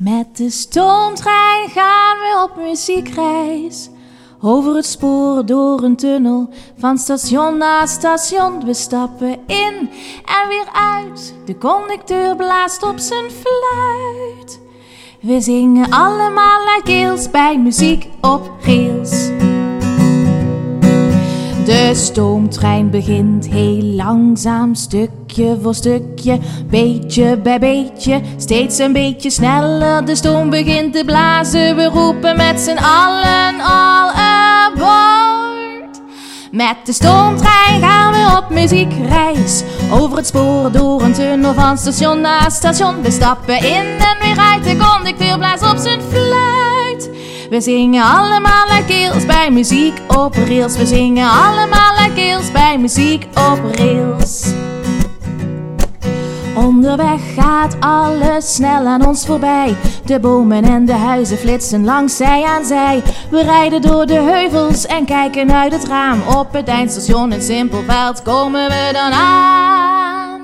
Met de stoomtrein gaan we op muziekreis. Over het spoor door een tunnel, van station naar station. We stappen in en weer uit. De conducteur blaast op zijn fluit. We zingen allemaal keels bij muziek op rails. De stoomtrein begint heel langzaam, stukje voor stukje, beetje bij beetje, steeds een beetje sneller. De stoom begint te blazen, we roepen met z'n allen all aboard. Met de stoomtrein gaan we op muziekreis, over het spoor, door een tunnel van station naar station. We stappen in en weer uit, de conducteur blaast op zijn fluit. We zingen allemaal bij muziek op rails. We zingen allemaal keels bij muziek op rails. Onderweg gaat alles snel aan ons voorbij. De bomen en de huizen flitsen langs zij aan zij. We rijden door de heuvels en kijken uit het raam. Op het eindstation in Simpelveld komen we dan aan.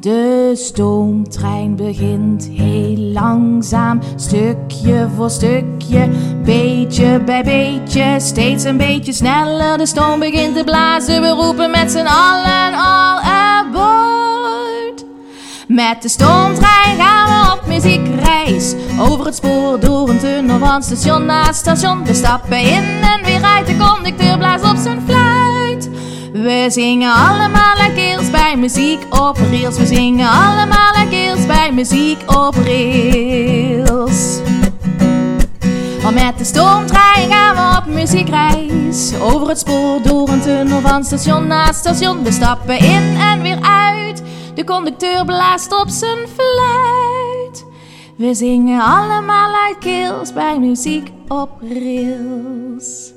De stoomtrein begint heel langzaam, stukje voor stukje, beetje bij beetje, steeds een beetje sneller. De stoom begint te blazen, we roepen met z'n allen all aboard. Met de stoomtrein gaan we op muziekreis, over het spoor, door een tunnel van station naar station. We stappen in en weer uit, de conducteur blaast op zijn fluit. We zingen allemaal keels bij muziek op rails. We zingen allemaal keels bij muziek op rails. Maar met de stoomtrein gaan we op muziekreis. Over het spoor, door een tunnel van station naar station. We stappen in en weer uit. De conducteur blaast op zijn fluit. We zingen allemaal keels bij muziek op rails.